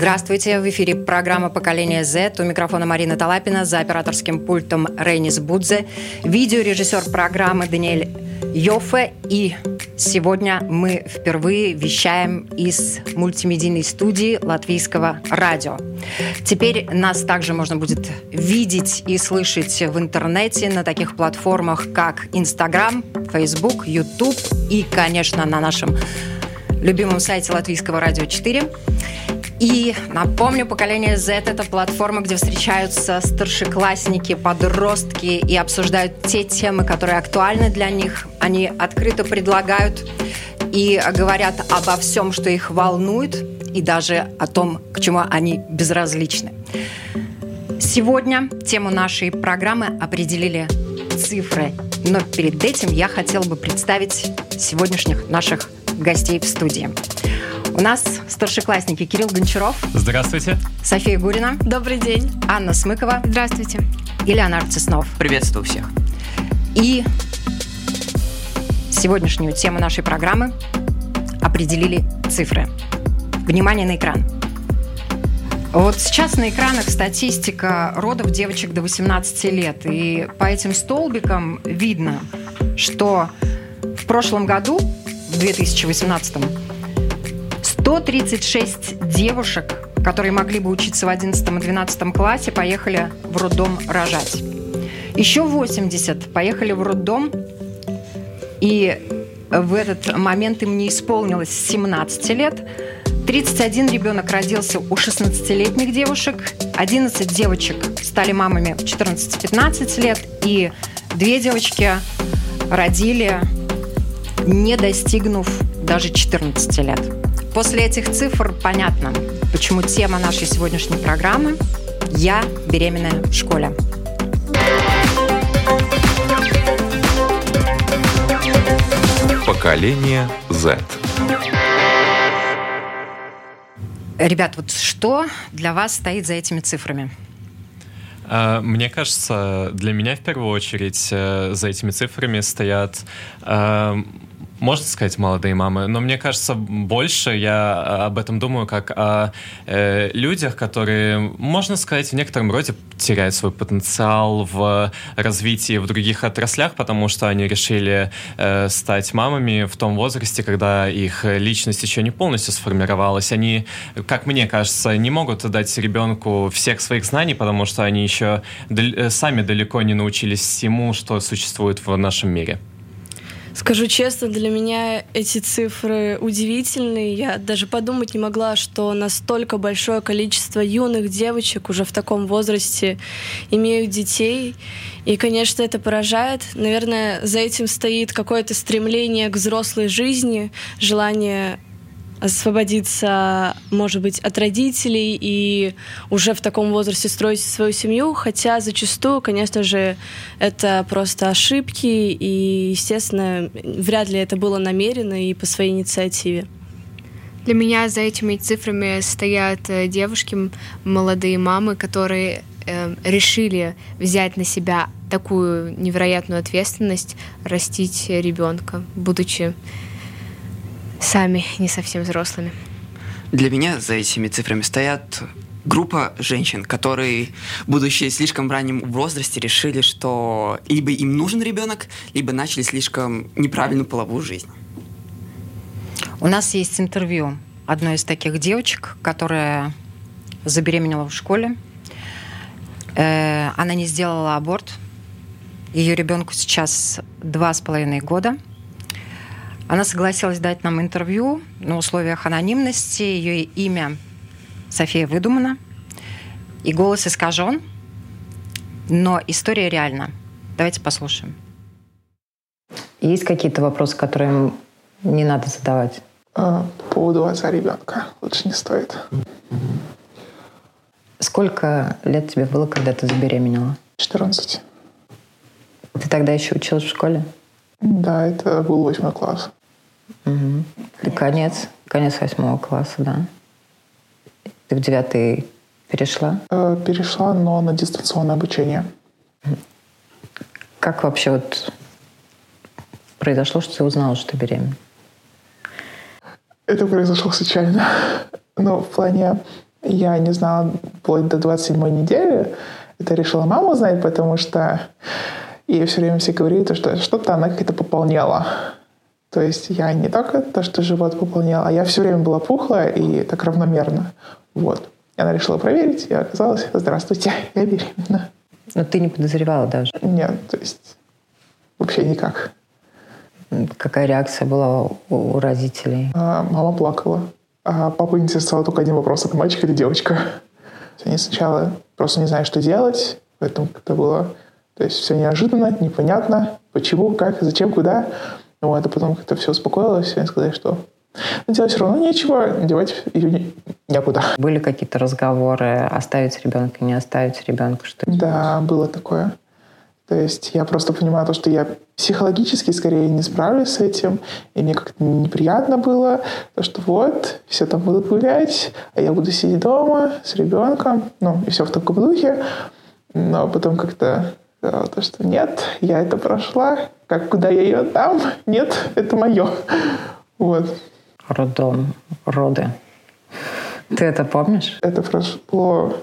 Здравствуйте, в эфире программа «Поколение Z». У микрофона Марина Талапина, за операторским пультом Рейнис Будзе, видеорежиссер программы Даниэль Йофе. И сегодня мы впервые вещаем из мультимедийной студии Латвийского радио. Теперь нас также можно будет видеть и слышать в интернете на таких платформах, как Instagram, Facebook, YouTube и, конечно, на нашем любимом сайте Латвийского радио 4. И напомню, поколение Z – это платформа, где встречаются старшеклассники, подростки и обсуждают те темы, которые актуальны для них. Они открыто предлагают и говорят обо всем, что их волнует, и даже о том, к чему они безразличны. Сегодня тему нашей программы определили цифры. Но перед этим я хотела бы представить сегодняшних наших гостей в студии. У нас старшеклассники Кирилл Гончаров. Здравствуйте. София Гурина. Добрый день. Анна Смыкова. Здравствуйте. И Леонард Теснов. Приветствую всех. И сегодняшнюю тему нашей программы определили цифры. Внимание на экран. Вот сейчас на экранах статистика родов девочек до 18 лет. И по этим столбикам видно, что в прошлом году, в 2018 136 девушек, которые могли бы учиться в 11 и 12 классе, поехали в роддом рожать. Еще 80 поехали в роддом, и в этот момент им не исполнилось 17 лет. 31 ребенок родился у 16-летних девушек, 11 девочек стали мамами в 14-15 лет, и две девочки родили, не достигнув даже 14 лет. После этих цифр понятно, почему тема нашей сегодняшней программы «Я беременная в школе». Поколение Z. Ребят, вот что для вас стоит за этими цифрами? А, мне кажется, для меня в первую очередь э, за этими цифрами стоят э, можно сказать, молодые мамы, но мне кажется, больше я а, об этом думаю как о э, людях, которые, можно сказать, в некотором роде теряют свой потенциал в развитии в других отраслях, потому что они решили э, стать мамами в том возрасте, когда их личность еще не полностью сформировалась. Они, как мне кажется, не могут дать ребенку всех своих знаний, потому что они еще дал- э, сами далеко не научились всему, что существует в нашем мире. Скажу честно, для меня эти цифры удивительные. Я даже подумать не могла, что настолько большое количество юных девочек уже в таком возрасте имеют детей. И, конечно, это поражает. Наверное, за этим стоит какое-то стремление к взрослой жизни, желание освободиться, может быть, от родителей и уже в таком возрасте строить свою семью, хотя зачастую, конечно же, это просто ошибки, и, естественно, вряд ли это было намеренно и по своей инициативе. Для меня за этими цифрами стоят э, девушки, молодые мамы, которые э, решили взять на себя такую невероятную ответственность, растить ребенка, будучи сами не совсем взрослыми. Для меня за этими цифрами стоят группа женщин, которые, будучи слишком ранним в возрасте, решили, что либо им нужен ребенок, либо начали слишком неправильную половую жизнь. У нас есть интервью одной из таких девочек, которая забеременела в школе. Э, она не сделала аборт. Ее ребенку сейчас два с половиной года – она согласилась дать нам интервью на условиях анонимности. Ее имя София выдумана, и голос искажен, но история реальна. Давайте послушаем. Есть какие-то вопросы, которые не надо задавать? А, по поводу отца ребенка лучше не стоит. Сколько лет тебе было, когда ты забеременела? 14. Ты тогда еще училась в школе? Да, это был восьмой класс. Угу. Ты конец, конец восьмого класса, да? Ты в девятый перешла? Э, перешла, но на дистанционное обучение. Как вообще вот произошло, что ты узнала, что ты беременна? Это произошло случайно. Ну, в плане, я не знала вплоть до 27 недели. Это решила мама узнать, потому что ей все время все говорили, что что-то она как-то пополняла. То есть я не только то, что живот пополнял, а я все время была пухлая и так равномерно. Вот. И она решила проверить, и оказалось, здравствуйте, я беременна. Но ты не подозревала даже? Нет, то есть вообще никак. Какая реакция была у родителей? А, мама плакала. А папа интересовал только один вопрос, это мальчик или девочка. Они сначала просто не знали, что делать, поэтому это было... То есть все неожиданно, непонятно, почему, как, зачем, куда. Вот, а потом как-то все успокоилось, и они сказали, что но делать все равно нечего, девать ее некуда. Были какие-то разговоры, оставить ребенка, не оставить ребенка? Что да, было такое. То есть я просто понимаю то, что я психологически скорее не справлюсь с этим, и мне как-то неприятно было, то, что вот, все там будут гулять, а я буду сидеть дома с ребенком, ну, и все в таком духе. Но потом как-то то, что нет, я это прошла, как куда я ее отдам? Нет, это мое. Вот. Роддом, роды. Ты это помнишь? Это прошло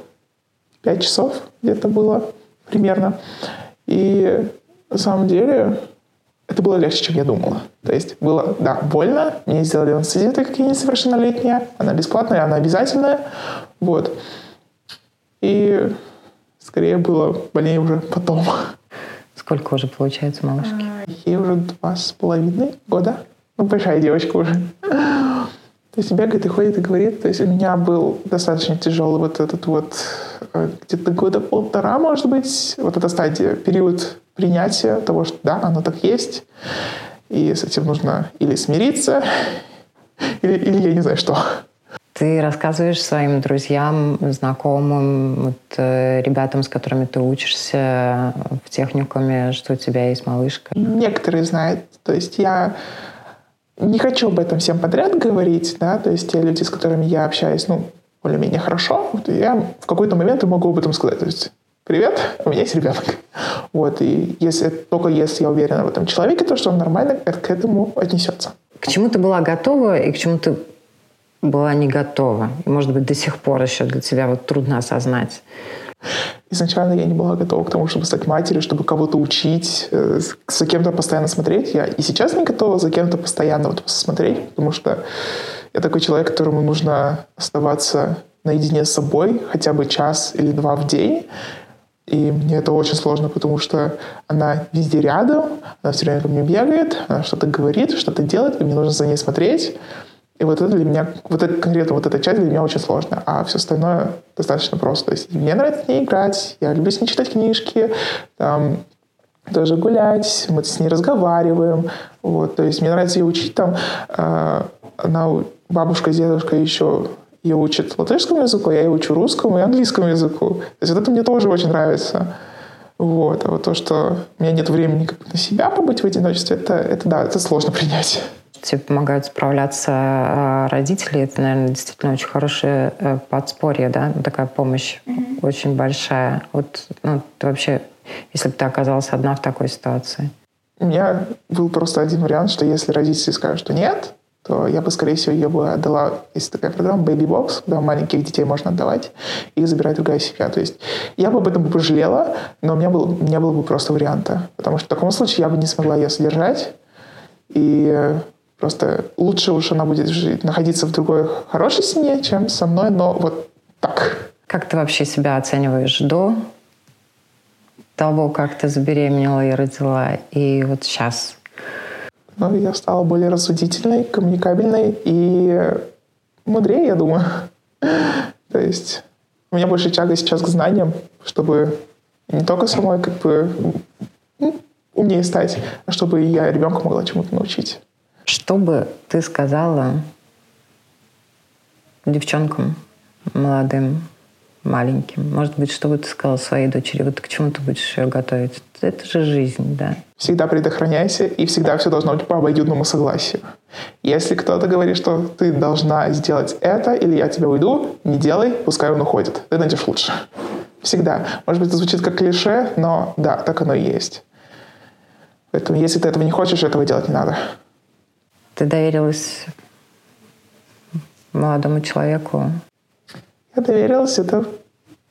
пять часов где-то было примерно. И на самом деле это было легче, чем я думала. То есть было, да, больно. Мне сделали анестезию, так как я несовершеннолетняя. Она бесплатная, она обязательная. Вот. И скорее было больнее уже потом. Сколько уже получается малышки? Ей уже два с половиной года. Ну, большая девочка уже. То есть бегает и ходит и говорит. То есть у меня был достаточно тяжелый вот этот вот э, где-то года полтора, может быть, вот эта стадия, период принятия того, что да, оно так есть. И с этим нужно или смириться, или, или я не знаю что. Ты рассказываешь своим друзьям, знакомым, вот, э, ребятам, с которыми ты учишься в техникуме, что у тебя есть малышка? Некоторые знают. То есть я не хочу об этом всем подряд говорить, да, то есть те люди, с которыми я общаюсь, ну, более-менее хорошо, вот, я в какой-то момент могу об этом сказать. То есть, привет, у меня есть ребенок. Вот, и если, только если я уверена в этом человеке, то что он нормально к этому отнесется. К чему ты была готова и к чему ты была не готова? И, может быть, до сих пор еще для тебя вот трудно осознать? Изначально я не была готова к тому, чтобы стать матерью, чтобы кого-то учить, э, за кем-то постоянно смотреть. Я и сейчас не готова за кем-то постоянно вот смотреть, потому что я такой человек, которому нужно оставаться наедине с собой хотя бы час или два в день. И мне это очень сложно, потому что она везде рядом, она все время ко мне бегает, она что-то говорит, что-то делает, и мне нужно за ней смотреть. И вот это для меня, вот это конкретно вот эта часть для меня очень сложная, а все остальное достаточно просто. То есть мне нравится с ней играть, я люблю с ней читать книжки, там, даже гулять, мы с ней разговариваем. Вот, то есть мне нравится ее учить там. Э, она, бабушка, дедушка еще ее учат латышскому языку, я ее учу русскому и английскому языку. То есть вот это мне тоже очень нравится. Вот. А вот то, что у меня нет времени как на себя побыть в одиночестве, это, это да, это сложно принять тебе помогают справляться а, родители, это, наверное, действительно очень хорошее э, подспорье, да, ну, такая помощь mm-hmm. очень большая. Вот, ну, ты вообще, если бы ты оказалась одна в такой ситуации? У меня был просто один вариант, что если родители скажут, что нет, то я бы, скорее всего, ее бы отдала. Есть такая программа Baby Box, куда маленьких детей можно отдавать, и забирать другая семья. То есть я бы об этом пожалела, но у меня, был, у меня было бы просто варианта. Потому что в таком случае я бы не смогла ее содержать. И Просто лучше уж она будет жить, находиться в другой хорошей семье, чем со мной, но вот так. Как ты вообще себя оцениваешь до того, как ты забеременела и родила, и вот сейчас? Ну, я стала более рассудительной, коммуникабельной и мудрее, я думаю. То есть у меня больше тяга сейчас к знаниям, чтобы не только самой как бы умнее стать, чтобы я ребенка могла чему-то научить. Что бы ты сказала девчонкам молодым, маленьким? Может быть, что бы ты сказала своей дочери? Вот к чему ты будешь ее готовить? Это же жизнь, да. Всегда предохраняйся, и всегда все должно быть по обоюдному согласию. Если кто-то говорит, что ты должна сделать это, или я тебя уйду, не делай, пускай он уходит. Ты найдешь лучше. Всегда. Может быть, это звучит как клише, но да, так оно и есть. Поэтому, если ты этого не хочешь, этого делать не надо. Ты доверилась молодому человеку? Я доверилась, это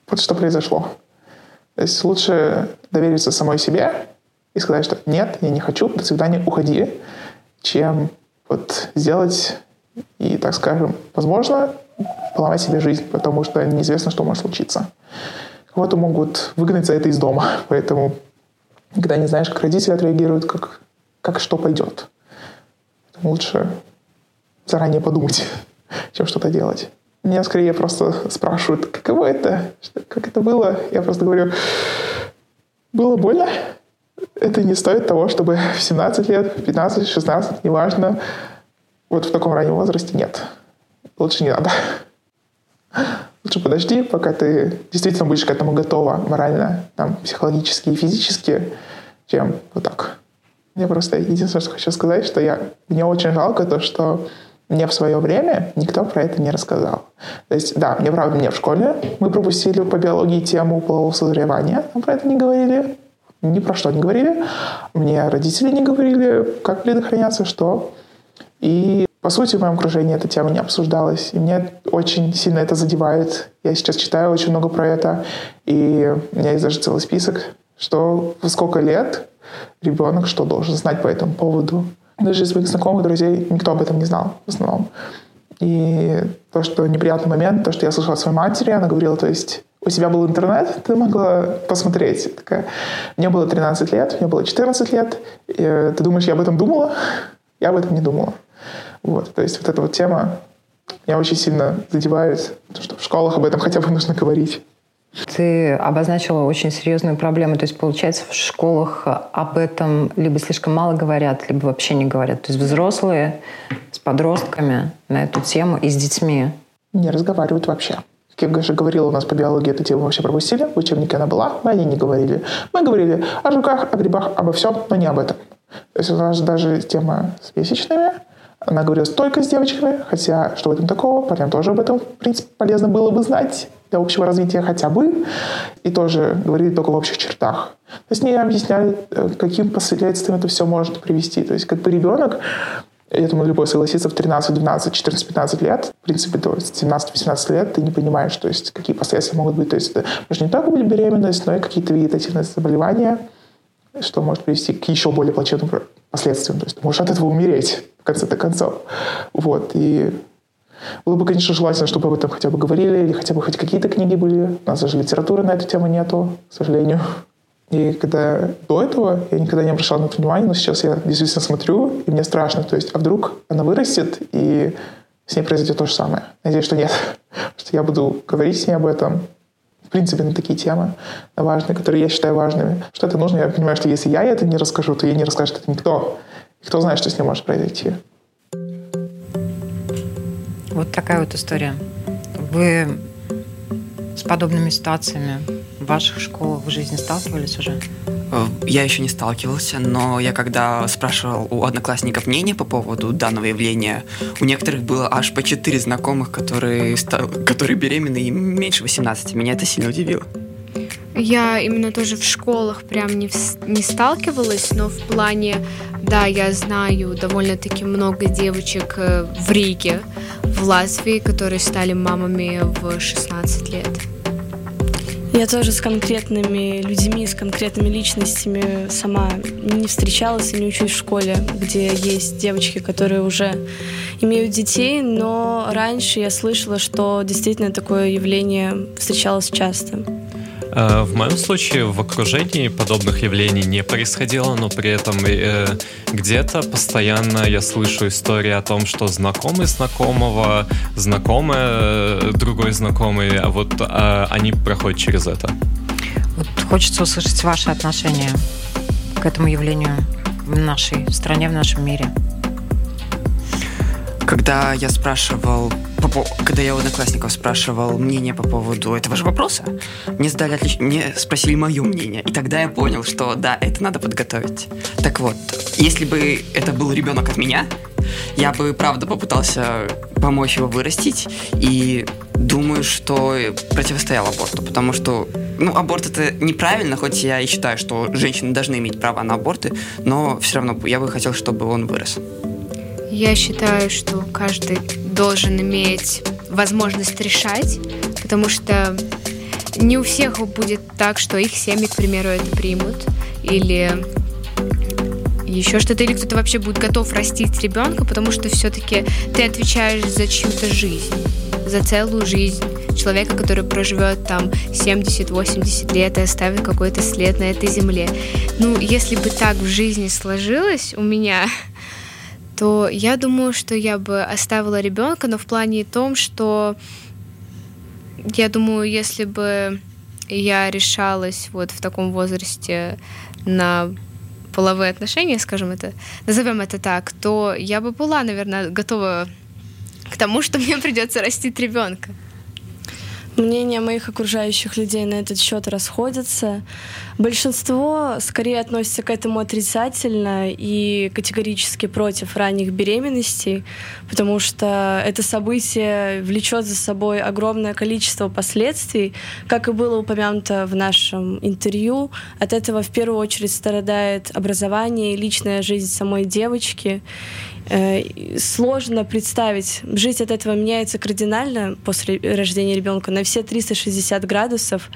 вот что произошло. То есть лучше довериться самой себе и сказать, что нет, я не хочу, до свидания, уходи, чем вот сделать и, так скажем, возможно, поломать себе жизнь, потому что неизвестно, что может случиться. Кого-то могут выгнать за это из дома, поэтому когда не знаешь, как родители отреагируют, как, как что пойдет. Лучше заранее подумать, чем что-то делать. Меня скорее просто спрашивают, каково это, как это было. Я просто говорю, было больно. Это не стоит того, чтобы в 17 лет, 15, 16, неважно, вот в таком раннем возрасте нет. Лучше не надо. Лучше подожди, пока ты действительно будешь к этому готова морально, там, психологически и физически, чем вот так. Я просто единственное, что хочу сказать, что я, мне очень жалко то, что мне в свое время никто про это не рассказал. То есть, да, мне правда, мне в школе мы пропустили по биологии тему полового созревания, там про это не говорили, ни про что не говорили. Мне родители не говорили, как предохраняться, что. И, по сути, в моем окружении эта тема не обсуждалась. И мне очень сильно это задевает. Я сейчас читаю очень много про это. И у меня есть даже целый список, что во сколько лет ребенок что должен знать по этому поводу. Даже из своих знакомых, друзей никто об этом не знал в основном. И то, что неприятный момент, то, что я слышала от своей матери, она говорила, то есть у тебя был интернет, ты могла посмотреть. Такая, мне было 13 лет, мне было 14 лет. И, ты думаешь, я об этом думала? Я об этом не думала. Вот, то есть вот эта вот тема меня очень сильно задевает, что в школах об этом хотя бы нужно говорить. Ты обозначила очень серьезную проблему. То есть, получается, в школах об этом либо слишком мало говорят, либо вообще не говорят. То есть взрослые с подростками на эту тему и с детьми не разговаривают вообще. Как я уже говорила, у нас по биологии эту тему вообще пропустили. В учебнике она была, мы о ней не говорили. Мы говорили о жуках, о грибах, обо всем, но не об этом. То есть у нас даже тема с месячными, она говорила только с девочками, хотя что в этом такого, парням тоже об этом, в принципе, полезно было бы знать для общего развития хотя бы, и тоже говорили только в общих чертах. То есть не объясняли, э, каким последствиям это все может привести. То есть как бы ребенок, я думаю, любой согласится, в 13, 12, 14, 15 лет, в принципе, до 17-18 лет ты не понимаешь, то есть какие последствия могут быть. То есть это может не только быть беременность, но и какие-то вегетативные заболевания, что может привести к еще более плачевным последствиям. То есть ты можешь от этого умереть в конце-то концов. Вот. И было бы, конечно, желательно, чтобы об этом хотя бы говорили, или хотя бы хоть какие-то книги были. У нас даже литературы на эту тему нету, к сожалению. И когда до этого я никогда не обращал на это внимания, но сейчас я действительно смотрю, и мне страшно. То есть, а вдруг она вырастет, и с ней произойдет то же самое? Надеюсь, что нет. Что я буду говорить с ней об этом, в принципе, на такие темы важные, которые я считаю важными. Что это нужно? Я понимаю, что если я это не расскажу, то ей не расскажет это никто. И кто знает, что с ней может произойти. Вот такая вот история. Вы с подобными ситуациями в ваших школах в жизни сталкивались уже? Э, я еще не сталкивался, но я когда спрашивал у одноклассников мнение по поводу данного явления, у некоторых было аж по четыре знакомых, которые, которые беременны и меньше 18. Меня это сильно удивило. Я именно тоже в школах прям не, в, не сталкивалась, но в плане, да, я знаю довольно-таки много девочек э, в Риге, в Латвии, которые стали мамами в 16 лет. Я тоже с конкретными людьми, с конкретными личностями сама не встречалась и не учусь в школе, где есть девочки, которые уже имеют детей, но раньше я слышала, что действительно такое явление встречалось часто. Э, в моем случае в окружении подобных явлений не происходило, но при этом э, где-то постоянно я слышу истории о том, что знакомый знакомого, знакомая э, другой знакомый, а вот э, они проходят через это. Вот хочется услышать ваши отношения к к этому явлению в нашей стране, в нашем мире? Когда я спрашивал, когда я у одноклассников спрашивал мнение по поводу этого же вопроса, мне задали отлич... мне спросили мое мнение, и тогда я понял, что да, это надо подготовить. Так вот, если бы это был ребенок от меня, я бы правда попытался помочь его вырастить и думаю, что противостоял аборту, потому что ну, аборт это неправильно, хоть я и считаю, что женщины должны иметь право на аборты, но все равно я бы хотел, чтобы он вырос. Я считаю, что каждый должен иметь возможность решать, потому что не у всех будет так, что их семьи, к примеру, это примут, или еще что-то, или кто-то вообще будет готов растить ребенка, потому что все-таки ты отвечаешь за чью-то жизнь, за целую жизнь человека, который проживет там 70-80 лет и оставит какой-то след на этой земле. Ну, если бы так в жизни сложилось у меня, то я думаю, что я бы оставила ребенка, но в плане том, что я думаю, если бы я решалась вот в таком возрасте на половые отношения, скажем это, назовем это так, то я бы была, наверное, готова к тому, что мне придется растить ребенка. Мнения моих окружающих людей на этот счет расходятся. Большинство скорее относится к этому отрицательно и категорически против ранних беременностей, потому что это событие влечет за собой огромное количество последствий. Как и было упомянуто в нашем интервью, от этого в первую очередь страдает образование и личная жизнь самой девочки. Э, сложно представить. Жизнь от этого меняется кардинально после рождения ребенка на все 360 градусов.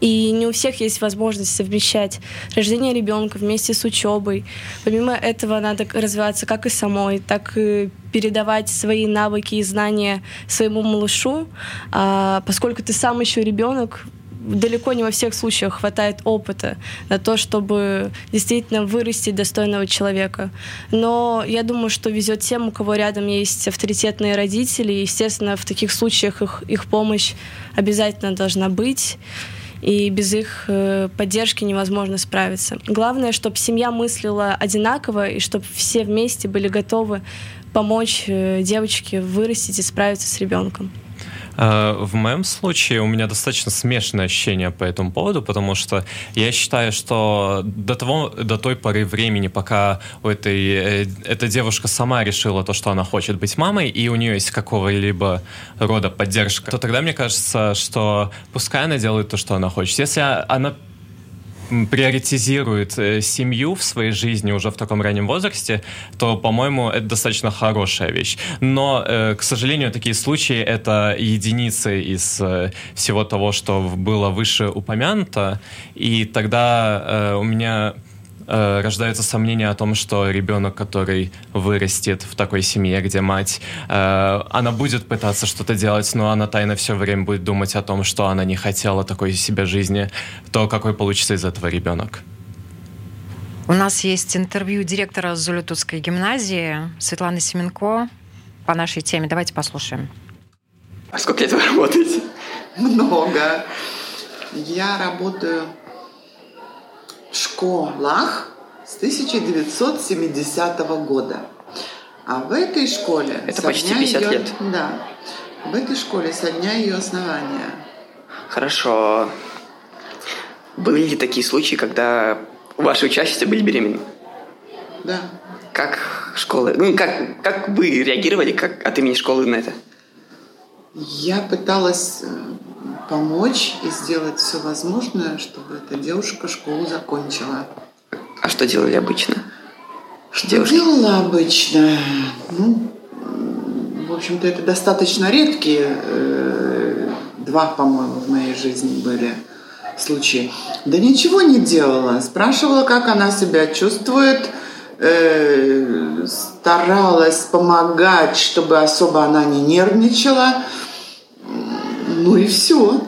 И не у всех есть возможность совмещать рождение ребенка вместе с учебой. Помимо этого надо развиваться как и самой, так и передавать свои навыки и знания своему малышу. А поскольку ты сам еще ребенок, далеко не во всех случаях хватает опыта на то, чтобы действительно вырастить достойного человека. Но я думаю, что везет тем, у кого рядом есть авторитетные родители. И, естественно, в таких случаях их, их помощь обязательно должна быть и без их э, поддержки невозможно справиться. Главное, чтобы семья мыслила одинаково, и чтобы все вместе были готовы помочь э, девочке вырастить и справиться с ребенком. Э, в моем случае у меня достаточно смешанное ощущение по этому поводу, потому что я считаю, что до, того, до той поры времени, пока у этой, э, эта девушка сама решила то, что она хочет быть мамой, и у нее есть какого-либо рода поддержка, то тогда мне кажется, что пускай она делает то, что она хочет. Если она приоритизирует э, семью в своей жизни уже в таком раннем возрасте, то, по-моему, это достаточно хорошая вещь. Но, э, к сожалению, такие случаи — это единицы из э, всего того, что было выше упомянуто, и тогда у меня э, рождаются сомнения о том, что ребенок, который вырастет в такой семье, где мать, э, она будет пытаться что-то делать, но она тайно все время будет думать о том, что она не хотела такой себе жизни, то какой получится из этого ребенок. У нас есть интервью директора Зулютутской гимназии Светланы Семенко по нашей теме. Давайте послушаем. А сколько лет вы работаете? Много. Я работаю школах с 1970 года. А в этой школе... Это почти 50 ее, лет. Да. В этой школе со дня ее основания. Хорошо. Были ли такие случаи, когда ваши учащиеся были беременны? Да. Как школы... Ну, как, как вы реагировали как от имени школы на это? Я пыталась э, помочь и сделать все возможное, чтобы эта девушка школу закончила. А что делали обычно? Что девушки? делала обычно? Ну, в общем-то, это достаточно редкие э, два, по-моему, в моей жизни были случаи. Да ничего не делала. Спрашивала, как она себя чувствует, э, старалась помогать, чтобы особо она не нервничала. Ну и все.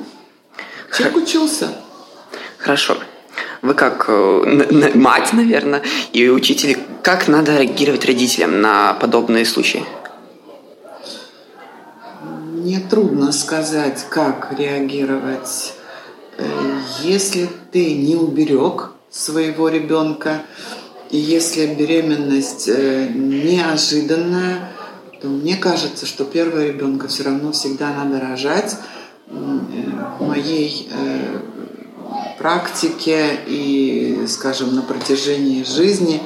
Человек учился. Хорошо. Вы как э, мать, наверное, и учитель, как надо реагировать родителям на подобные случаи? Мне трудно сказать, как реагировать. Э, если ты не уберег своего ребенка. И если беременность э, неожиданная, то мне кажется, что первого ребенка все равно всегда надо рожать. Моей э, практике и, скажем, на протяжении жизни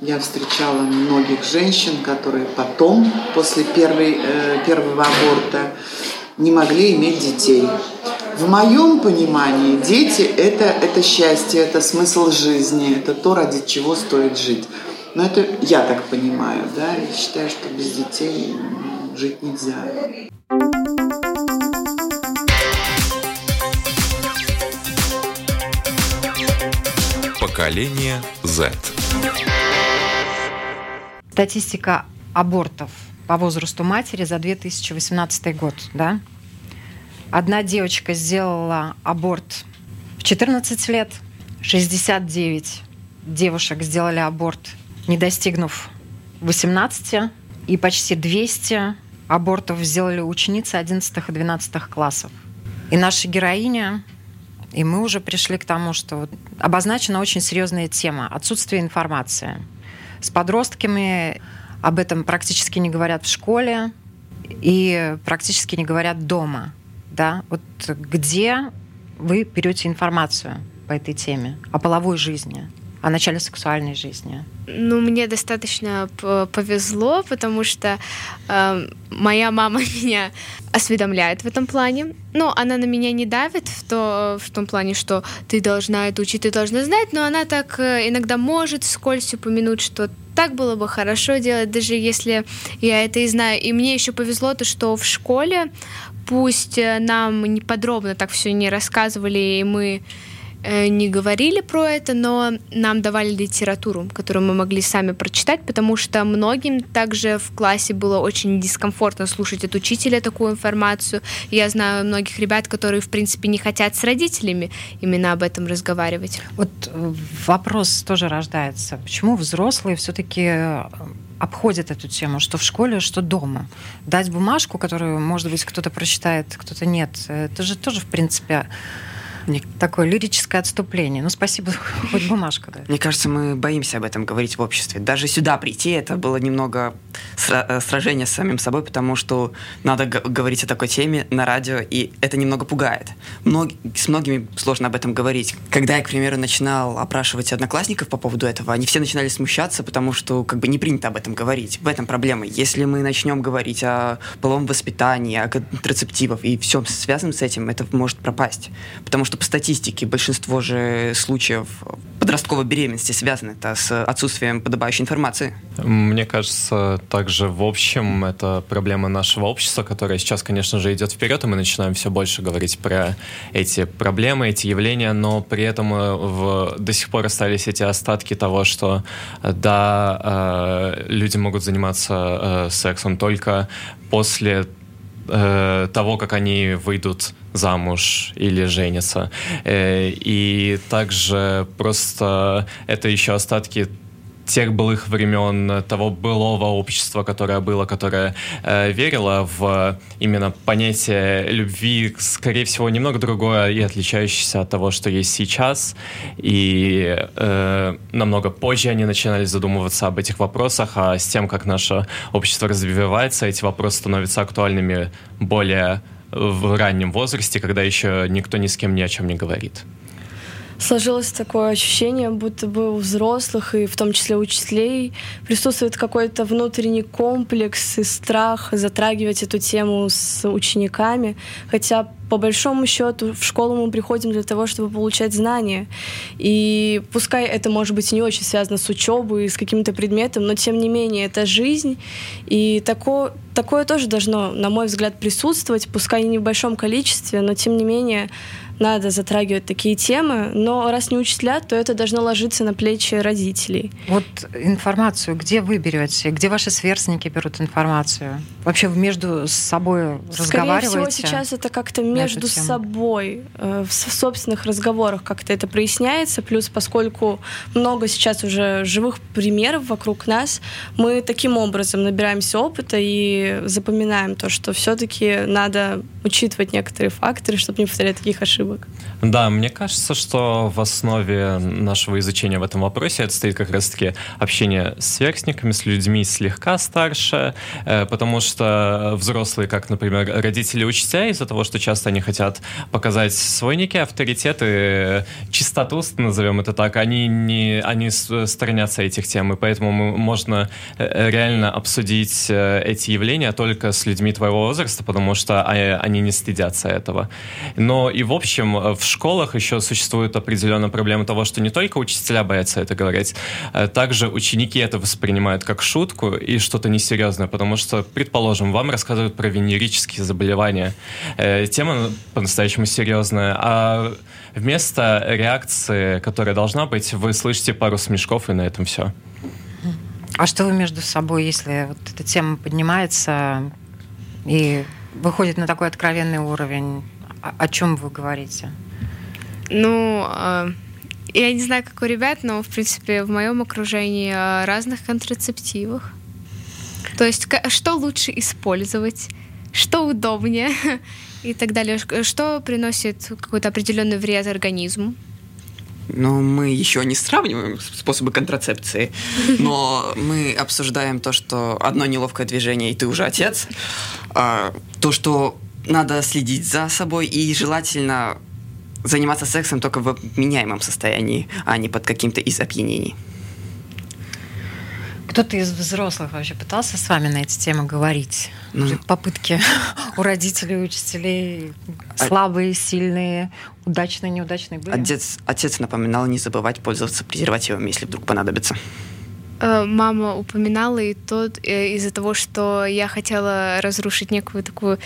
я встречала многих женщин, которые потом, после первой, э, первого аборта, не могли иметь детей. В моем понимании дети это, это счастье, это смысл жизни, это то, ради чего стоит жить. Но это я так понимаю, да, и считаю, что без детей жить нельзя. Поколение Z. Статистика абортов по возрасту матери за 2018 год, да? Одна девочка сделала аборт в 14 лет, 69 девушек сделали аборт, не достигнув 18, и почти 200 абортов сделали ученицы 11 и 12 классов. И наша героиня, и мы уже пришли к тому, что обозначена очень серьезная тема – отсутствие информации. С подростками об этом практически не говорят в школе и практически не говорят дома – да, вот где вы берете информацию по этой теме, о половой жизни, о начале сексуальной жизни? Ну, мне достаточно повезло, потому что э, моя мама меня осведомляет в этом плане. Но она на меня не давит в, то, в том плане, что ты должна это учить, ты должна знать, но она так э, иногда может вскользь упомянуть, что так было бы хорошо делать, даже если я это и знаю. И мне еще повезло то, что в школе пусть э, нам не подробно так все не рассказывали, и мы не говорили про это, но нам давали литературу, которую мы могли сами прочитать, потому что многим также в классе было очень дискомфортно слушать от учителя такую информацию. Я знаю многих ребят, которые, в принципе, не хотят с родителями именно об этом разговаривать. Вот э, вопрос тоже рождается. Почему взрослые все-таки обходят эту тему, что в школе, что дома. Дать бумажку, которую, может быть, кто-то прочитает, кто-то нет, это же тоже, в принципе, мне... Такое лирическое отступление. Ну, спасибо, хоть бумажка. Да. Мне кажется, мы боимся об этом говорить в обществе. Даже сюда прийти, это было немного э, сражение с самим собой, потому что надо говорить о такой теме на радио, и это немного пугает. Мног... С многими сложно об этом говорить. Когда я, к примеру, начинал опрашивать одноклассников по поводу этого, они все начинали смущаться, потому что как бы не принято об этом говорить. В этом проблема. Если мы начнем говорить о половом воспитании, о контрацептивах и всем связанном с этим, это может пропасть. Потому что по статистике большинство же случаев подростковой беременности связано это с отсутствием подобающей информации. Мне кажется, также в общем это проблема нашего общества, которая сейчас, конечно же, идет вперед, и мы начинаем все больше говорить про эти проблемы, эти явления, но при этом э, в, до сих пор остались эти остатки того, что да, э, люди могут заниматься э, сексом только после э, того, как они выйдут замуж или женятся. Э, и также просто это еще остатки тех былых времен, того былого общества, которое было, которое э, верило в именно понятие любви, скорее всего, немного другое и отличающееся от того, что есть сейчас. И э, намного позже они начинали задумываться об этих вопросах, а с тем, как наше общество развивается, эти вопросы становятся актуальными более в раннем возрасте, когда еще никто ни с кем ни о чем не говорит сложилось такое ощущение, будто бы у взрослых и в том числе учителей присутствует какой-то внутренний комплекс и страх затрагивать эту тему с учениками, хотя по большому счету в школу мы приходим для того, чтобы получать знания. И пускай это может быть не очень связано с учебой, с каким-то предметом, но тем не менее это жизнь. И такое, такое тоже должно, на мой взгляд, присутствовать, пускай не в большом количестве, но тем не менее надо затрагивать такие темы, но раз не учителя, то это должно ложиться на плечи родителей. Вот информацию где вы берете? Где ваши сверстники берут информацию? Вообще между собой разговариваете? Скорее всего, сейчас это как-то между собой, э, в собственных разговорах как-то это проясняется. Плюс, поскольку много сейчас уже живых примеров вокруг нас, мы таким образом набираемся опыта и запоминаем то, что все-таки надо учитывать некоторые факторы, чтобы не повторять таких ошибок ошибок. Да, мне кажется, что в основе нашего изучения в этом вопросе это стоит как раз-таки общение с сверстниками, с людьми слегка старше, э, потому что взрослые, как, например, родители учителя, из-за того, что часто они хотят показать свой некий авторитет и чистоту, назовем это так, они не они сторонятся этих тем, и поэтому можно э, реально обсудить э, эти явления только с людьми твоего возраста, потому что а, они не стыдятся этого. Но и в общем в школах еще существует определенная проблема того, что не только учителя боятся это говорить, также ученики это воспринимают как шутку и что-то несерьезное, потому что, предположим, вам рассказывают про венерические заболевания. Э, тема по-настоящему серьезная, а вместо реакции, которая должна быть, вы слышите пару смешков, и на этом все. А что вы между собой, если вот эта тема поднимается и выходит на такой откровенный уровень, о, о чем вы говорите? Ну, а, я не знаю, как у ребят, но, в принципе, в моем окружении о разных контрацептивах. То есть, что лучше использовать, что удобнее и так далее. Что приносит какой-то определенный вред организму. Ну, мы еще не сравниваем способы контрацепции, но мы обсуждаем то, что одно неловкое движение, и ты уже отец. А, то, что надо следить за собой и желательно заниматься сексом только в меняемом состоянии, а не под каким-то из опьянений. Кто-то из взрослых вообще пытался с вами на эти темы говорить? Ну, Попытки у родителей, учителей, а слабые, сильные, удачные, неудачные были? Отец, отец напоминал не забывать пользоваться презервативом, если вдруг понадобится. Э, мама упоминала и тот э, из-за того, что я хотела разрушить некую такую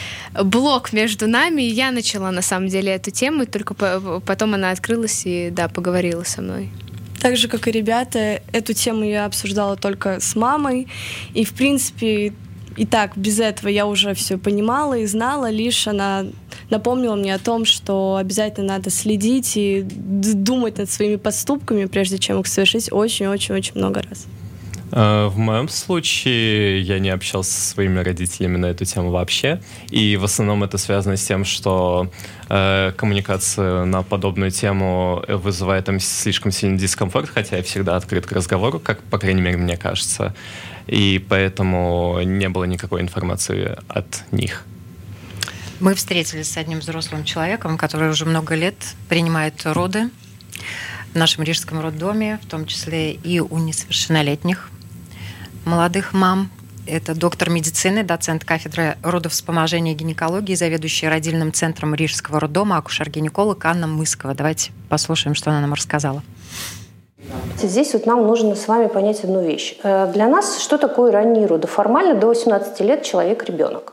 блок между нами, и я начала на самом деле эту тему, и только потом она открылась и да, поговорила со мной. Так же, как и ребята, эту тему я обсуждала только с мамой, и в принципе и так без этого я уже все понимала и знала, лишь она напомнила мне о том, что обязательно надо следить и думать над своими поступками, прежде чем их совершить очень-очень-очень много раз. Э, в моем случае я не общался со своими родителями на эту тему вообще. И в основном это связано с тем, что э, коммуникация на подобную тему вызывает там слишком сильный дискомфорт, хотя я всегда открыт к разговору, как, по крайней мере, мне кажется. И поэтому не было никакой информации от них. Мы встретились с одним взрослым человеком, который уже много лет принимает роды в нашем рижском роддоме, в том числе и у несовершеннолетних молодых мам. Это доктор медицины, доцент кафедры родовспоможения и гинекологии, заведующий родильным центром Рижского роддома, акушер-гинеколог Анна Мыскова. Давайте послушаем, что она нам рассказала. Здесь вот нам нужно с вами понять одну вещь. Э, для нас что такое ранние роды? Формально до 18 лет человек – ребенок.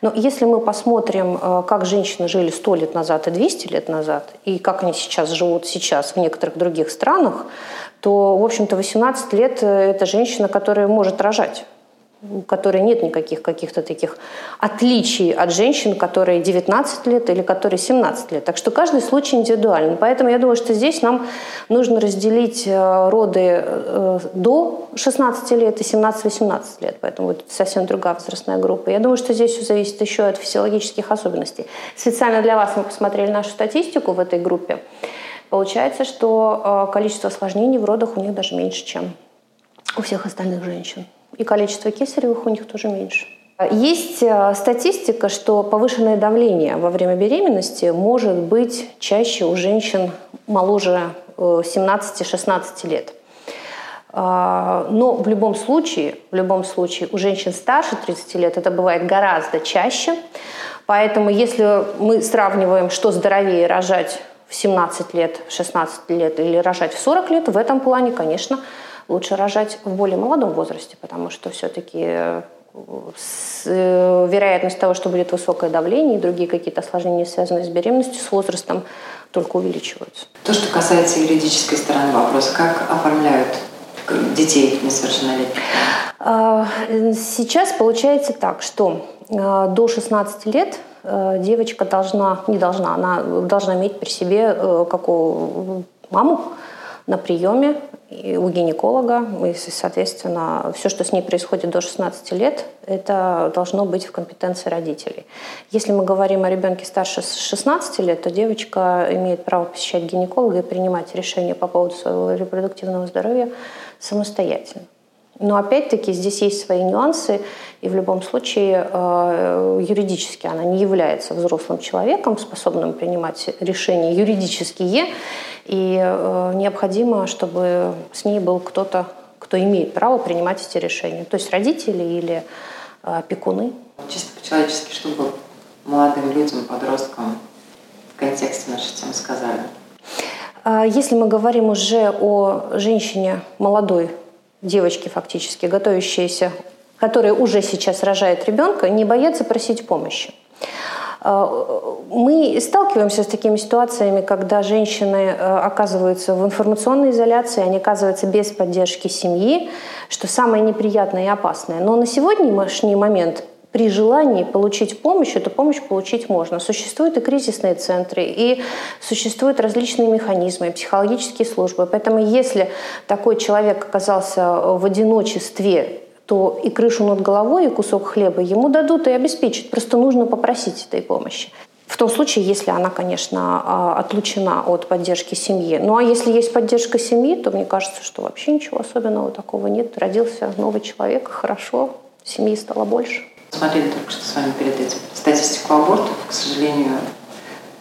Но если мы посмотрим, э, как женщины жили 100 лет назад и 200 лет назад, и как они сейчас живут сейчас в некоторых других странах, то, в общем-то, 18 лет э, – это женщина, которая может рожать у которой нет никаких каких-то таких отличий от женщин, которые 19 лет или которые 17 лет. Так что каждый случай индивидуален. Поэтому я думаю, что здесь нам нужно разделить э, роды э, до 16 лет и 17-18 лет. Поэтому это совсем другая возрастная группа. Я думаю, что здесь все зависит еще от физиологических особенностей. Специально для вас мы посмотрели нашу статистику в этой группе. Получается, что э, количество осложнений в родах у них даже меньше, чем у всех остальных женщин. И количество кесаревых у них тоже меньше. Есть э, статистика, что повышенное давление во время беременности может быть чаще у женщин моложе 17-16 э, лет. Но в любом случае, в любом случае у женщин старше 30 лет это бывает гораздо чаще. Поэтому если мы сравниваем, что здоровее рожать в 17 лет, в 16 лет или рожать в 40 лет, в этом плане, конечно, лучше рожать в более молодом возрасте, потому что все-таки э, вероятность того, что будет высокое давление и другие какие-то осложнения, связанные с беременностью, с возрастом только увеличиваются. То, что касается юридической стороны вопроса, как оформляют детей несовершеннолетних? А, сейчас получается так, что э, до 16 лет Э, девочка должна, не должна, она должна иметь при себе э, какую маму на приеме у гинеколога, и, соответственно, все, что с ней происходит до 16 лет, это должно быть в компетенции родителей. Если мы говорим о ребенке старше 16 лет, то девочка имеет право посещать гинеколога и принимать решения по поводу своего репродуктивного здоровья самостоятельно. Но опять-таки здесь есть свои нюансы, и в любом случае э, юридически она не является взрослым человеком, способным принимать решения юридические, и э, необходимо, чтобы с ней был кто-то, кто имеет право принимать эти решения, то есть родители или э, опекуны. Чисто по-человечески, чтобы молодым людям, подросткам в контексте нашей темы сказали. Если мы говорим уже о женщине молодой, девочки фактически, готовящиеся, которая уже сейчас рожает ребенка, не боятся просить помощи. А, мы сталкиваемся с такими ситуациями, когда женщины э, оказываются в информационной изоляции, они оказываются без поддержки семьи, что самое неприятное и опасное. Но на сегодняшний момент при желании получить помощь, эту помощь получить можно. Существуют и кризисные центры, и существуют различные механизмы, психологические службы. Поэтому если такой человек оказался в одиночестве, то и крышу над головой, и кусок хлеба ему дадут и обеспечат. Просто нужно попросить этой помощи. В том случае, если она, конечно, а, отлучена от поддержки семьи. Ну а если есть поддержка семьи, то мне кажется, что вообще ничего особенного такого нет. Родился новый человек, хорошо, семьи стало больше. Смотрели только что с вами перед этим статистику абортов. К сожалению,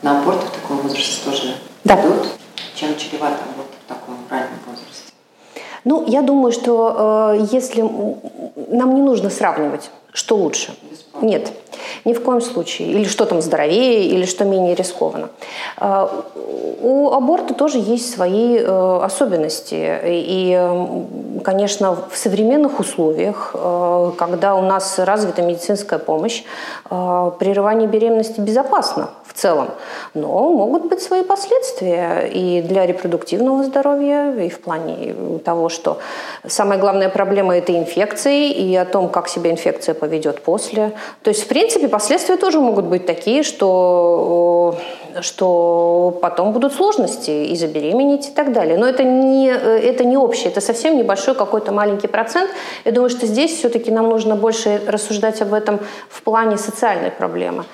на аборты в таком возрасте тоже да. идут. Чем чреват аборт в таком раннем возрасте? Ну, я думаю, что э, если нам не нужно сравнивать, что лучше. Нет, ни в коем случае. Или что там здоровее, или что менее рискованно. Э, у аборта тоже есть свои э, особенности. И, конечно, в современных условиях, э, когда у нас развита медицинская помощь, прерывание беременности безопасно целом. Но могут быть свои последствия и для репродуктивного здоровья, и в плане того, что самая главная проблема – это инфекции, и о том, как себя инфекция поведет после. То есть, в принципе, последствия тоже могут быть такие, что что потом будут сложности и забеременеть и так далее. Но это не, это не общее, это совсем небольшой какой-то маленький процент. Я думаю, что здесь все-таки нам нужно больше рассуждать об этом в плане социальной проблемы.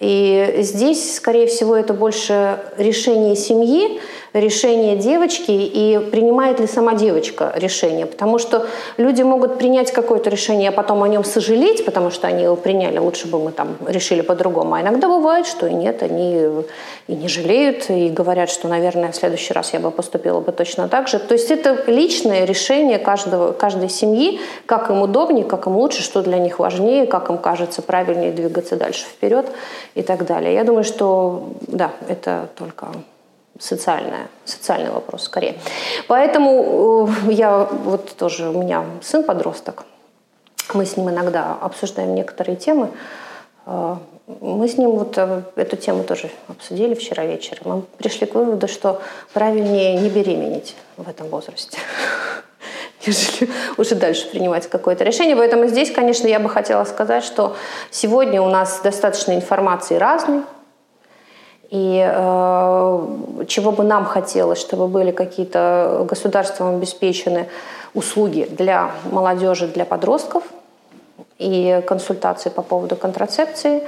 И здесь, скорее всего, это больше решение семьи, решение девочки и принимает ли сама девочка решение. Потому что люди могут принять какое-то решение, а потом о нем сожалеть, потому что они его приняли, лучше бы мы там решили по-другому. А иногда бывает, что и нет, они и не жалеют, и говорят, что, наверное, в следующий раз я бы поступила бы точно так же. То есть это личное решение каждого, каждой семьи, как им удобнее, как им лучше, что для них важнее, как им кажется правильнее двигаться дальше вперед и так далее. Я думаю, что да, это только социальная, социальный вопрос скорее. Поэтому э, я вот тоже, у меня сын подросток, мы с ним иногда обсуждаем некоторые темы. Э, мы с ним вот э, эту тему тоже обсудили вчера вечером. Мы пришли к выводу, что правильнее не беременеть в этом возрасте нежели уже дальше принимать какое-то решение. Поэтому здесь, конечно, я бы хотела сказать, что сегодня у нас достаточно информации разной, и э, чего бы нам хотелось, чтобы были какие-то государством обеспечены услуги для молодежи, для подростков, и консультации по поводу контрацепции,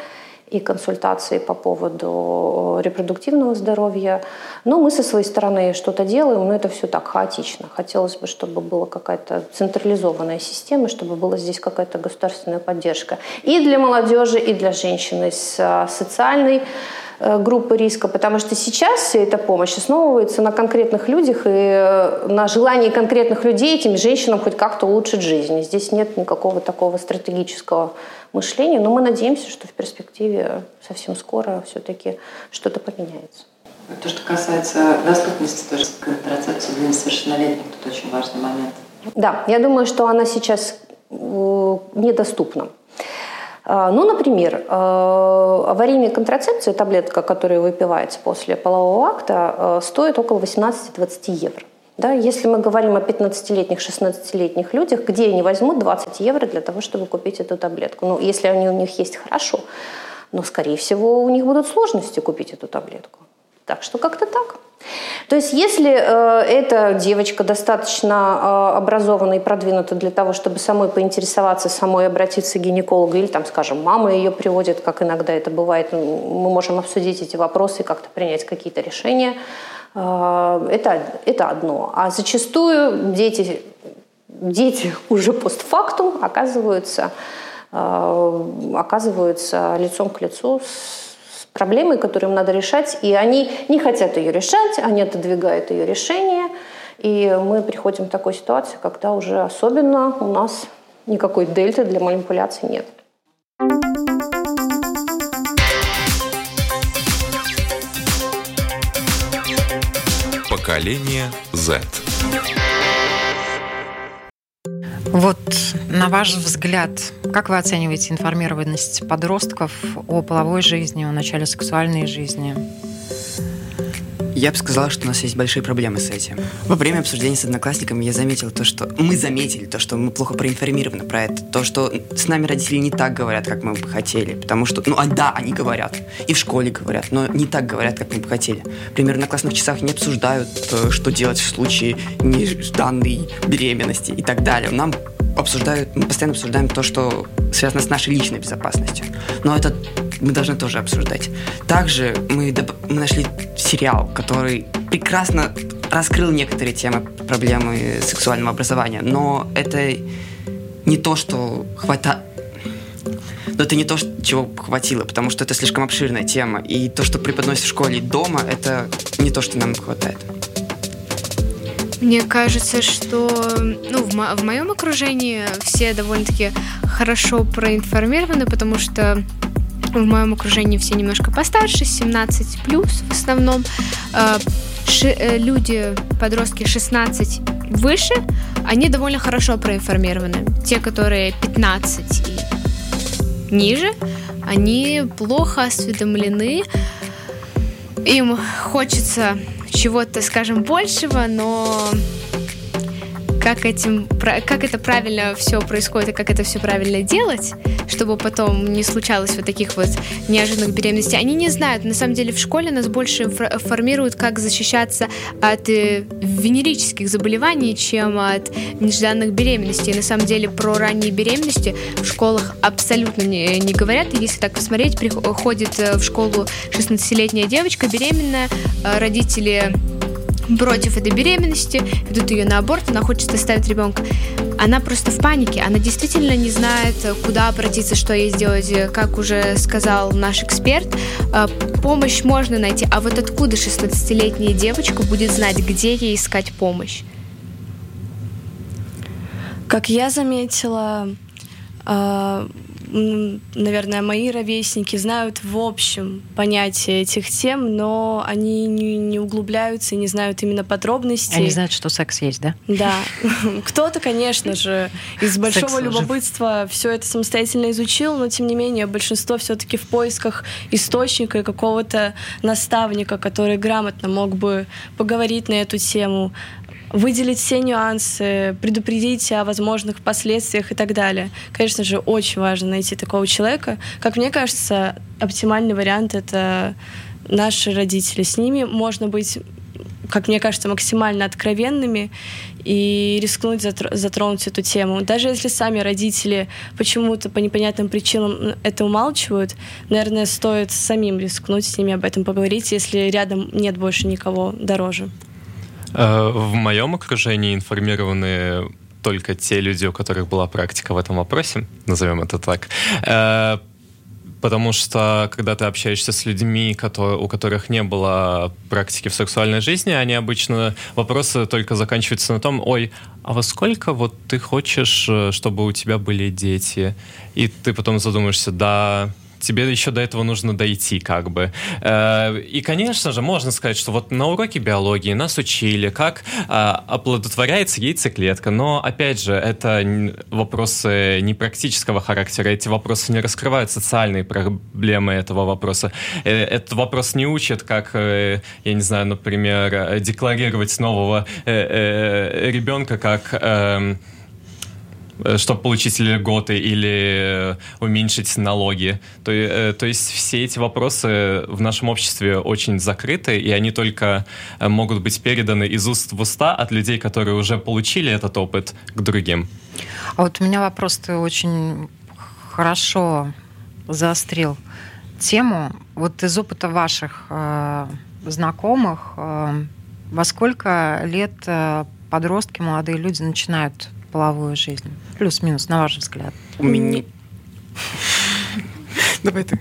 и консультации по поводу репродуктивного здоровья. Но мы со своей стороны что-то делаем, но это все так хаотично. Хотелось бы, чтобы была какая-то централизованная система, чтобы была здесь какая-то государственная поддержка и для молодежи, и для женщины с а, социальной Э, группы риска, потому что сейчас вся эта помощь основывается на конкретных людях и э, на желании конкретных людей этим женщинам хоть как-то улучшить жизнь. Здесь нет никакого такого стратегического мышления, но мы надеемся, что в перспективе совсем скоро все-таки что-то поменяется. То, что касается доступности тоже контрацепции для несовершеннолетних, тут очень важный момент. Да, я думаю, что она сейчас э, недоступна. А, ну, например, а, аварийная контрацепция, таблетка, которая выпивается после полового акта, а, стоит около 18-20 евро. Да, если мы говорим о 15-летних, 16-летних людях, где они возьмут 20 евро для того, чтобы купить эту таблетку? Ну, если они у них есть, хорошо. Но, скорее всего, у них будут сложности купить эту таблетку. Так что как-то так. То есть если э, эта девочка достаточно э, образована и продвинута для того, чтобы самой поинтересоваться, самой обратиться к гинекологу, или там, скажем, мама ее приводит, как иногда это бывает, мы можем обсудить эти вопросы и как-то принять какие-то решения, э, это, это одно. А зачастую дети, дети уже постфактум оказываются, э, оказываются лицом к лицу с проблемой, которую им надо решать, и они не хотят ее решать, они отодвигают ее решение, и мы приходим к такой ситуации, когда уже особенно у нас никакой дельты для манипуляций нет. Поколение Z. Вот на ваш взгляд, как вы оцениваете информированность подростков о половой жизни, о начале сексуальной жизни? Я бы сказала, что у нас есть большие проблемы с этим. Во время обсуждения с одноклассниками я заметил то, что мы заметили то, что мы плохо проинформированы про это, то, что с нами родители не так говорят, как мы бы хотели, потому что, ну, а да, они говорят, и в школе говорят, но не так говорят, как мы бы хотели. Например, на классных часах не обсуждают, э, что делать в случае нежданной беременности и так далее. Нам обсуждают, мы постоянно обсуждаем то, что связано с нашей личной безопасностью. Но это мы должны тоже обсуждать. Также мы, мы нашли сериал, который прекрасно раскрыл некоторые темы проблемы сексуального образования, но это не то, что хватает но это не то, чего хватило, потому что это слишком обширная тема. И то, что преподносят в школе и дома, это не то, что нам хватает. Мне кажется, что ну, в, мо- в моем окружении все довольно-таки хорошо проинформированы, потому что в моем окружении все немножко постарше, 17 плюс в основном. Э, ши, э, люди, подростки 16 выше, они довольно хорошо проинформированы. Те, которые 15 и ниже, они плохо осведомлены. Им хочется чего-то, скажем, большего, но как, этим, как это правильно все происходит и как это все правильно делать, чтобы потом не случалось вот таких вот неожиданных беременностей, они не знают. На самом деле в школе нас больше формируют, как защищаться от э, венерических заболеваний, чем от нежданных беременностей. На самом деле про ранние беременности в школах абсолютно не, не говорят. И если так посмотреть, приходит э, в школу 16-летняя девочка беременная, э, родители против этой беременности, ведут ее на аборт, она хочет оставить ребенка. Она просто в панике, она действительно не знает, куда обратиться, что ей сделать. Как уже сказал наш эксперт, э, помощь можно найти, а вот откуда 16-летняя девочка будет знать, где ей искать помощь? Как я заметила, э, наверное, мои ровесники знают в общем понятие этих тем, но они не, не углубляются и не знают именно подробностей. Они знают, что секс есть, да? Да. Кто-то, конечно же, из большого любопытства все это самостоятельно изучил, но тем не менее большинство все-таки в поисках источника и какого-то наставника, который грамотно мог бы поговорить на эту тему, выделить все нюансы, предупредить о возможных последствиях и так далее. Конечно же, очень важно найти такого человека. Как мне кажется, оптимальный вариант — это наши родители. С ними можно быть как мне кажется, максимально откровенными и рискнуть затронуть эту тему. Даже если сами родители почему-то по непонятным причинам это умалчивают, наверное, стоит самим рискнуть с ними об этом поговорить, если рядом нет больше никого дороже. Э, в моем окружении информированы только те люди, у которых была практика в этом вопросе, назовем это так. Э, потому что, когда ты общаешься с людьми, которые, у которых не было практики в сексуальной жизни, они обычно вопросы только заканчиваются на том, ой, а во сколько вот ты хочешь, э, чтобы у тебя были дети? И ты потом задумаешься, да, тебе еще до этого нужно дойти, как бы. Э, и, конечно же, можно сказать, что вот на уроке биологии нас учили, как а, оплодотворяется яйцеклетка, но, опять же, это вопросы не практического характера, эти вопросы не раскрывают социальные проблемы этого вопроса. Э, этот вопрос не учат, как, э, я не знаю, например, декларировать нового ребенка как эм, чтобы получить льготы или уменьшить налоги. То, э, то есть все эти вопросы в нашем обществе очень закрыты, и они только э, могут быть переданы из уст в уста от людей, которые уже получили этот опыт, к другим. А вот у меня вопрос, ты очень хорошо заострил тему. Вот из опыта ваших э, знакомых, э, во сколько лет э, подростки, молодые люди начинают половую жизнь? Плюс-минус, на ваш взгляд. У меня... Давай ты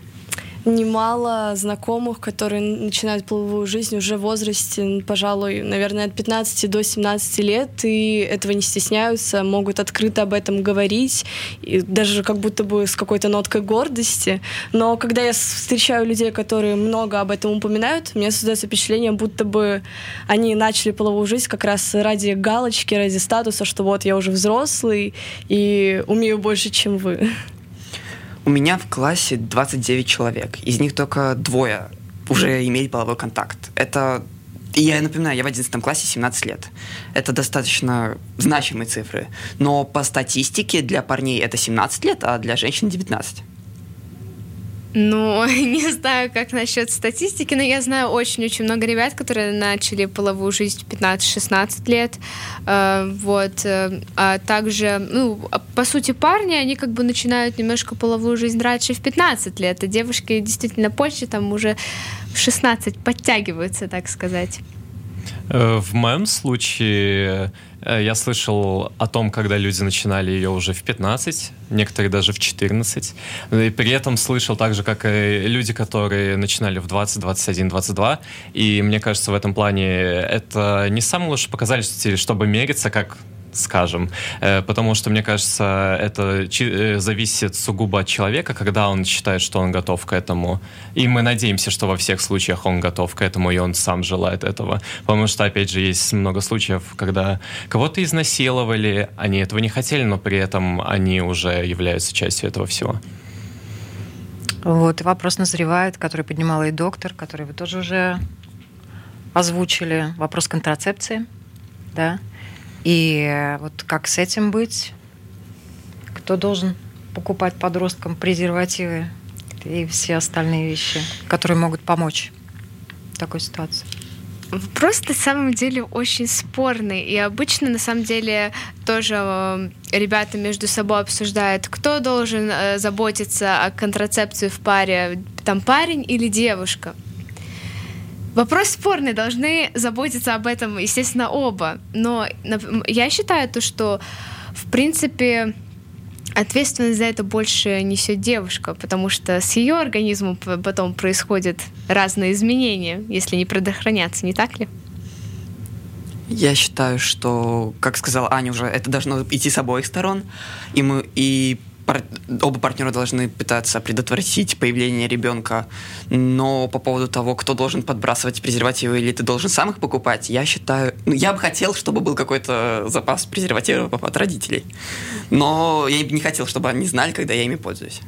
немало знакомых, которые начинают половую жизнь уже в возрасте, пожалуй, наверное, от 15 до 17 лет, и этого не стесняются, могут открыто об этом говорить, и даже как будто бы с какой-то ноткой гордости. Но когда я встречаю людей, которые много об этом упоминают, мне создается впечатление, будто бы они начали половую жизнь как раз ради галочки, ради статуса, что вот я уже взрослый и умею больше, чем вы. У меня в классе 29 человек. Из них только двое уже имели половой контакт. Это я напоминаю, я в 11 классе 17 лет. Это достаточно значимые цифры. Но по статистике для парней это 17 лет, а для женщин 19. Ну, не знаю, как насчет статистики, но я знаю очень-очень много ребят, которые начали половую жизнь в 15-16 лет. Э, вот. Э, а также, ну, а по сути, парни, они как бы начинают немножко половую жизнь раньше в 15 лет, а девушки действительно позже, там уже в 16 подтягиваются, так сказать. Э, в моем случае Э, я слышал о том, когда люди начинали ее уже в 15, некоторые даже в 14. И при этом слышал так же, как и люди, которые начинали в 20, 21, 22. И мне кажется, в этом плане это не самый лучший показатель, чтобы мериться, как скажем. Э, потому что, мне кажется, это э, зависит сугубо от человека, когда он считает, что он готов к этому. И мы надеемся, что во всех случаях он готов к этому, и он сам желает этого. Потому что, опять же, есть много случаев, когда кого-то изнасиловали, они этого не хотели, но при этом они уже являются частью этого всего. Вот, и вопрос назревает, который поднимала и доктор, который вы тоже уже озвучили. Вопрос контрацепции, да? И вот как с этим быть? Кто должен покупать подросткам презервативы и все остальные вещи, которые могут помочь в такой ситуации? Вопрос на самом деле очень спорный. И обычно, на самом деле, тоже э, ребята между собой обсуждают, кто должен э, заботиться о контрацепции в паре, там парень или девушка. Вопрос спорный, должны заботиться об этом, естественно, оба. Но я считаю то, что, в принципе, ответственность за это больше несет девушка, потому что с ее организмом потом происходят разные изменения, если не предохраняться, не так ли? Я считаю, что, как сказала Аня уже, это должно идти с обоих сторон, и мы и пар... оба партнера должны пытаться предотвратить появление ребенка. Но по поводу того, кто должен подбрасывать презервативы или ты должен сам их покупать, я считаю... Ну, я бы хотел, чтобы был какой-то запас презервативов от родителей. Но я не хотел, чтобы они знали, когда я ими пользуюсь.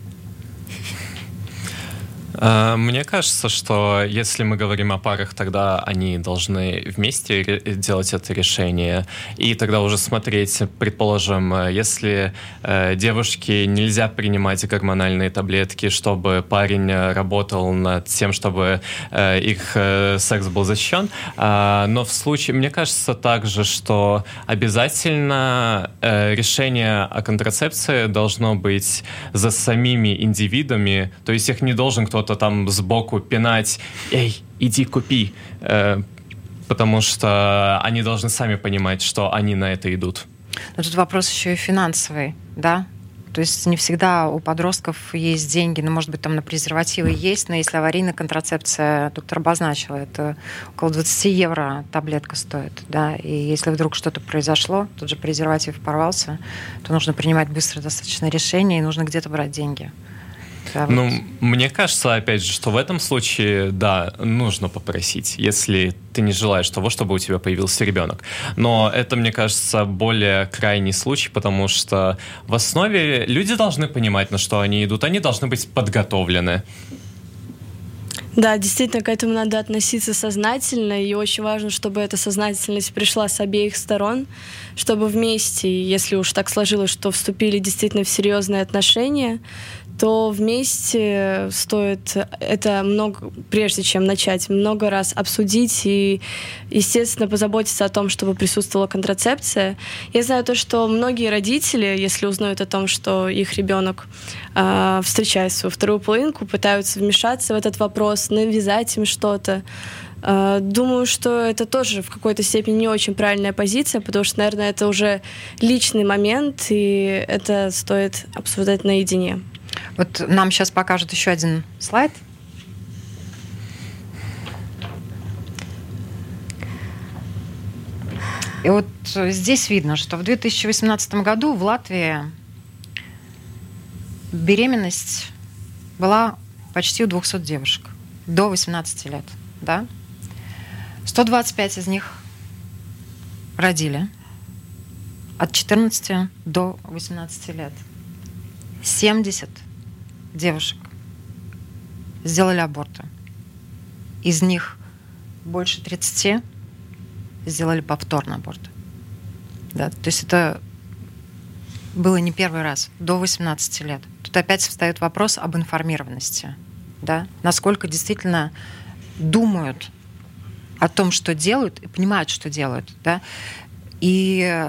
Э, мне кажется, что если мы говорим о парах, тогда они должны вместе делать это решение. И тогда уже смотреть, предположим, э, если э, девушке нельзя принимать гормональные таблетки, чтобы парень работал над тем, чтобы их секс был защищен. Но в случае, мне кажется также, что обязательно решение о контрацепции должно быть за самими индивидами, то есть их не должен кто-то кто-то там сбоку пинать, эй, иди купи, э, потому что они должны сами понимать, что они на это идут. Но тут вопрос еще и финансовый, да? То есть не всегда у подростков есть деньги, ну, может быть, там на презервативы есть, но если аварийная контрацепция, доктор обозначила, это около 20 евро таблетка стоит, да, и если вдруг что-то произошло, тот же презерватив порвался, то нужно принимать быстро достаточно решение, и нужно где-то брать деньги. Да, ну, вот. мне кажется, опять же, что в этом случае, да, нужно попросить, если ты не желаешь того, чтобы у тебя появился ребенок. Но это, мне кажется, более крайний случай, потому что в основе люди должны понимать, на что они идут, они должны быть подготовлены. Да, действительно, к этому надо относиться сознательно, и очень важно, чтобы эта сознательность пришла с обеих сторон, чтобы вместе, если уж так сложилось, что вступили действительно в серьезные отношения, то вместе стоит это много, прежде чем начать, много раз обсудить и, естественно, позаботиться о том, чтобы присутствовала контрацепция. Я знаю то, что многие родители, если узнают о том, что их ребенок э, встречает свою вторую половинку, пытаются вмешаться в этот вопрос, навязать им что-то. Э, думаю, что это тоже в какой-то степени не очень правильная позиция, потому что, наверное, это уже личный момент, и это стоит обсуждать наедине. Вот нам сейчас покажут еще один слайд. И вот здесь видно, что в 2018 году в Латвии беременность была почти у 200 девушек до 18 лет. Да? 125 из них родили от 14 до 18 лет. 70 девушек сделали аборты. Из них больше 30 сделали повторный аборт. Да, то есть это было не первый раз, до 18 лет. Тут опять встает вопрос об информированности. Да? Насколько действительно думают о том, что делают, и понимают, что делают. Да? И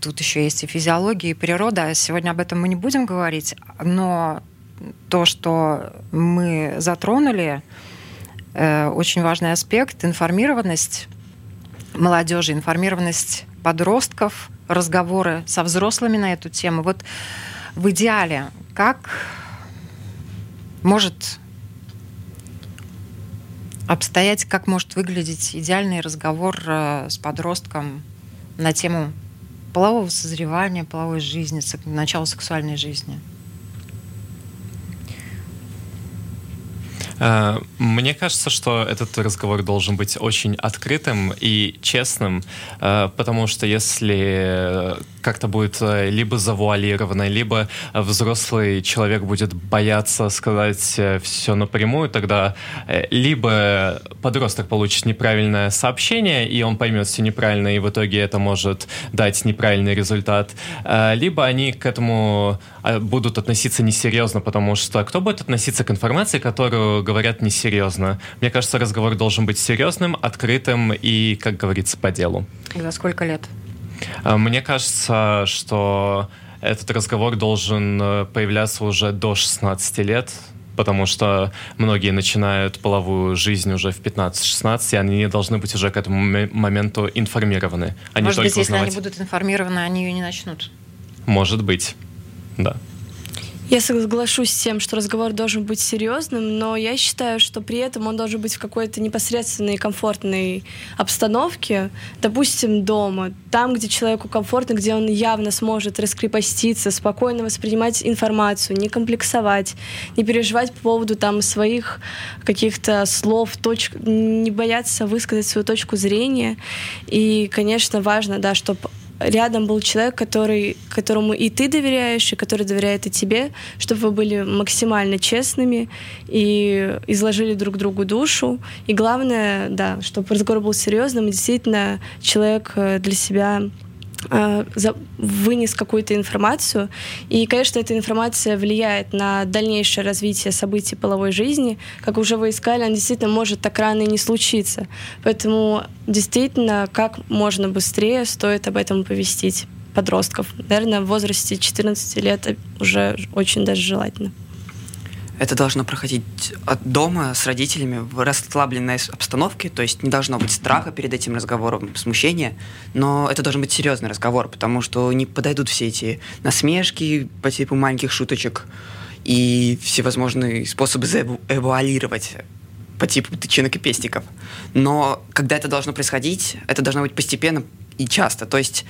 тут еще есть и физиология, и природа. Сегодня об этом мы не будем говорить, но то, что мы затронули, э, очень важный аспект информированность молодежи, информированность подростков, разговоры со взрослыми на эту тему. Вот в идеале, как может обстоять, как может выглядеть идеальный разговор э, с подростком на тему полового созревания, половой жизни, начала сексуальной жизни? Э, мне кажется, что этот разговор должен быть очень открытым и честным, э, потому что если как-то будет э, либо завуалировано, либо взрослый человек будет бояться сказать все напрямую, тогда либо подросток получит неправильное сообщение, и он поймет все неправильно, и в итоге это может дать неправильный результат, либо они к этому будут относиться несерьезно, потому что кто будет относиться к информации, которую говорят несерьезно. Мне кажется, разговор должен быть серьезным, открытым и, как говорится, по делу. За сколько лет? А, мне кажется, что этот разговор должен э, появляться уже до 16 лет, потому что многие начинают половую жизнь уже в 15-16, и они не должны быть уже к этому моменту информированы. Они Может быть, узнавать... если они будут информированы, они ее не начнут? Может быть, да. Я соглашусь с тем, что разговор должен быть серьезным, но я считаю, что при этом он должен быть в какой-то непосредственной комфортной обстановке, допустим, дома, там, где человеку комфортно, где он явно сможет раскрепоститься, спокойно воспринимать информацию, не комплексовать, не переживать по поводу там своих каких-то слов, точек, не бояться высказать свою точку зрения. И, конечно, важно, да, чтобы рядом был человек, который, которому и ты доверяешь, и который доверяет и тебе, чтобы вы были максимально честными и изложили друг другу душу. И главное, да, чтобы разговор был серьезным, и действительно человек э, для себя вынес какую-то информацию. И, конечно, эта информация влияет на дальнейшее развитие событий половой жизни. Как уже вы искали, она действительно может так рано и не случиться. Поэтому действительно, как можно быстрее стоит об этом повестить подростков. Наверное, в возрасте 14 лет уже очень даже желательно. Это должно проходить от дома с родителями в расслабленной обстановке, то есть не должно быть страха перед этим разговором, смущения, но это должен быть серьезный разговор, потому что не подойдут все эти насмешки по типу маленьких шуточек и всевозможные способы заэвуалировать по типу тычинок и пестиков. Но когда это должно происходить, это должно быть постепенно и часто. То есть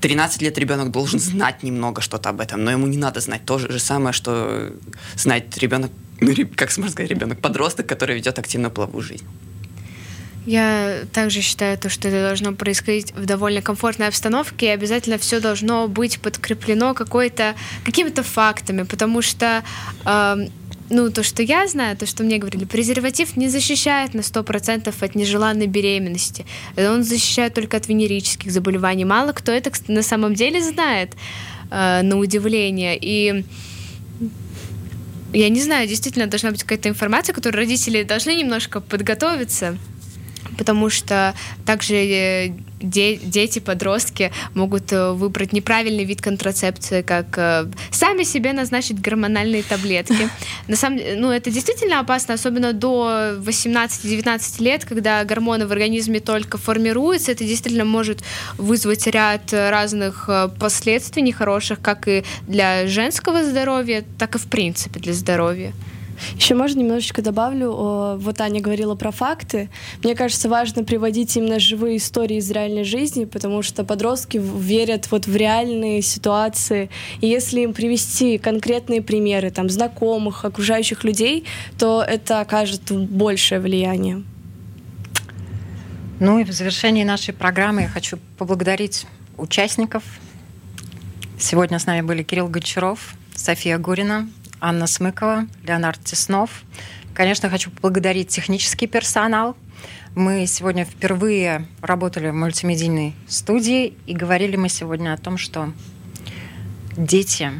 13 лет ребенок должен знать немного что-то об этом, но ему не надо знать то же самое, что знает ребенок, ну, как можно сказать, ребенок, подросток, который ведет активную половую жизнь. Я также считаю, то, что это должно происходить в довольно комфортной обстановке, и обязательно все должно быть подкреплено какой-то, какими-то фактами, потому что э, ну, то, что я знаю, то, что мне говорили, презерватив не защищает на 100% от нежеланной беременности. Он защищает только от венерических заболеваний. Мало кто это на самом деле знает, э, на удивление. И я не знаю, действительно должна быть какая-то информация, которую родители должны немножко подготовиться потому что также э, де- дети, подростки могут э, выбрать неправильный вид контрацепции, как э, сами себе назначить гормональные таблетки. На самом деле, ну, это действительно опасно, особенно до 18-19 лет, когда гормоны в организме только формируются. Это действительно может вызвать ряд разных последствий нехороших, как и для женского здоровья, так и в принципе для здоровья. Еще можно немножечко добавлю. Вот Аня говорила про факты. Мне кажется, важно приводить именно живые истории из реальной жизни, потому что подростки верят вот в реальные ситуации. И если им привести конкретные примеры там знакомых, окружающих людей, то это окажет большее влияние. Ну и в завершении нашей программы я хочу поблагодарить участников. Сегодня с нами были Кирилл Гончаров, София Гурина, Анна Смыкова, Леонард Теснов. Конечно, хочу поблагодарить технический персонал. Мы сегодня впервые работали в мультимедийной студии и говорили мы сегодня о том, что дети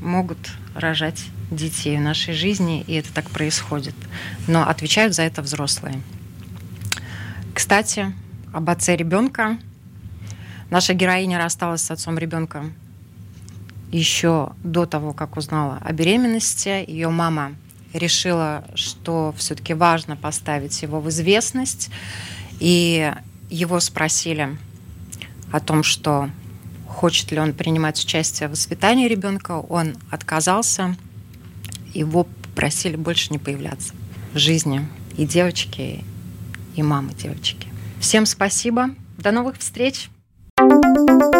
могут рожать детей в нашей жизни, и это так происходит. Но отвечают за это взрослые. Кстати, об отце ребенка. Наша героиня рассталась с отцом ребенка еще до того, как узнала о беременности. Ее мама решила, что все-таки важно поставить его в известность. И его спросили о том, что хочет ли он принимать участие в воспитании ребенка. Он отказался. Его попросили больше не появляться в жизни и девочки, и мамы девочки. Всем спасибо. До новых встреч.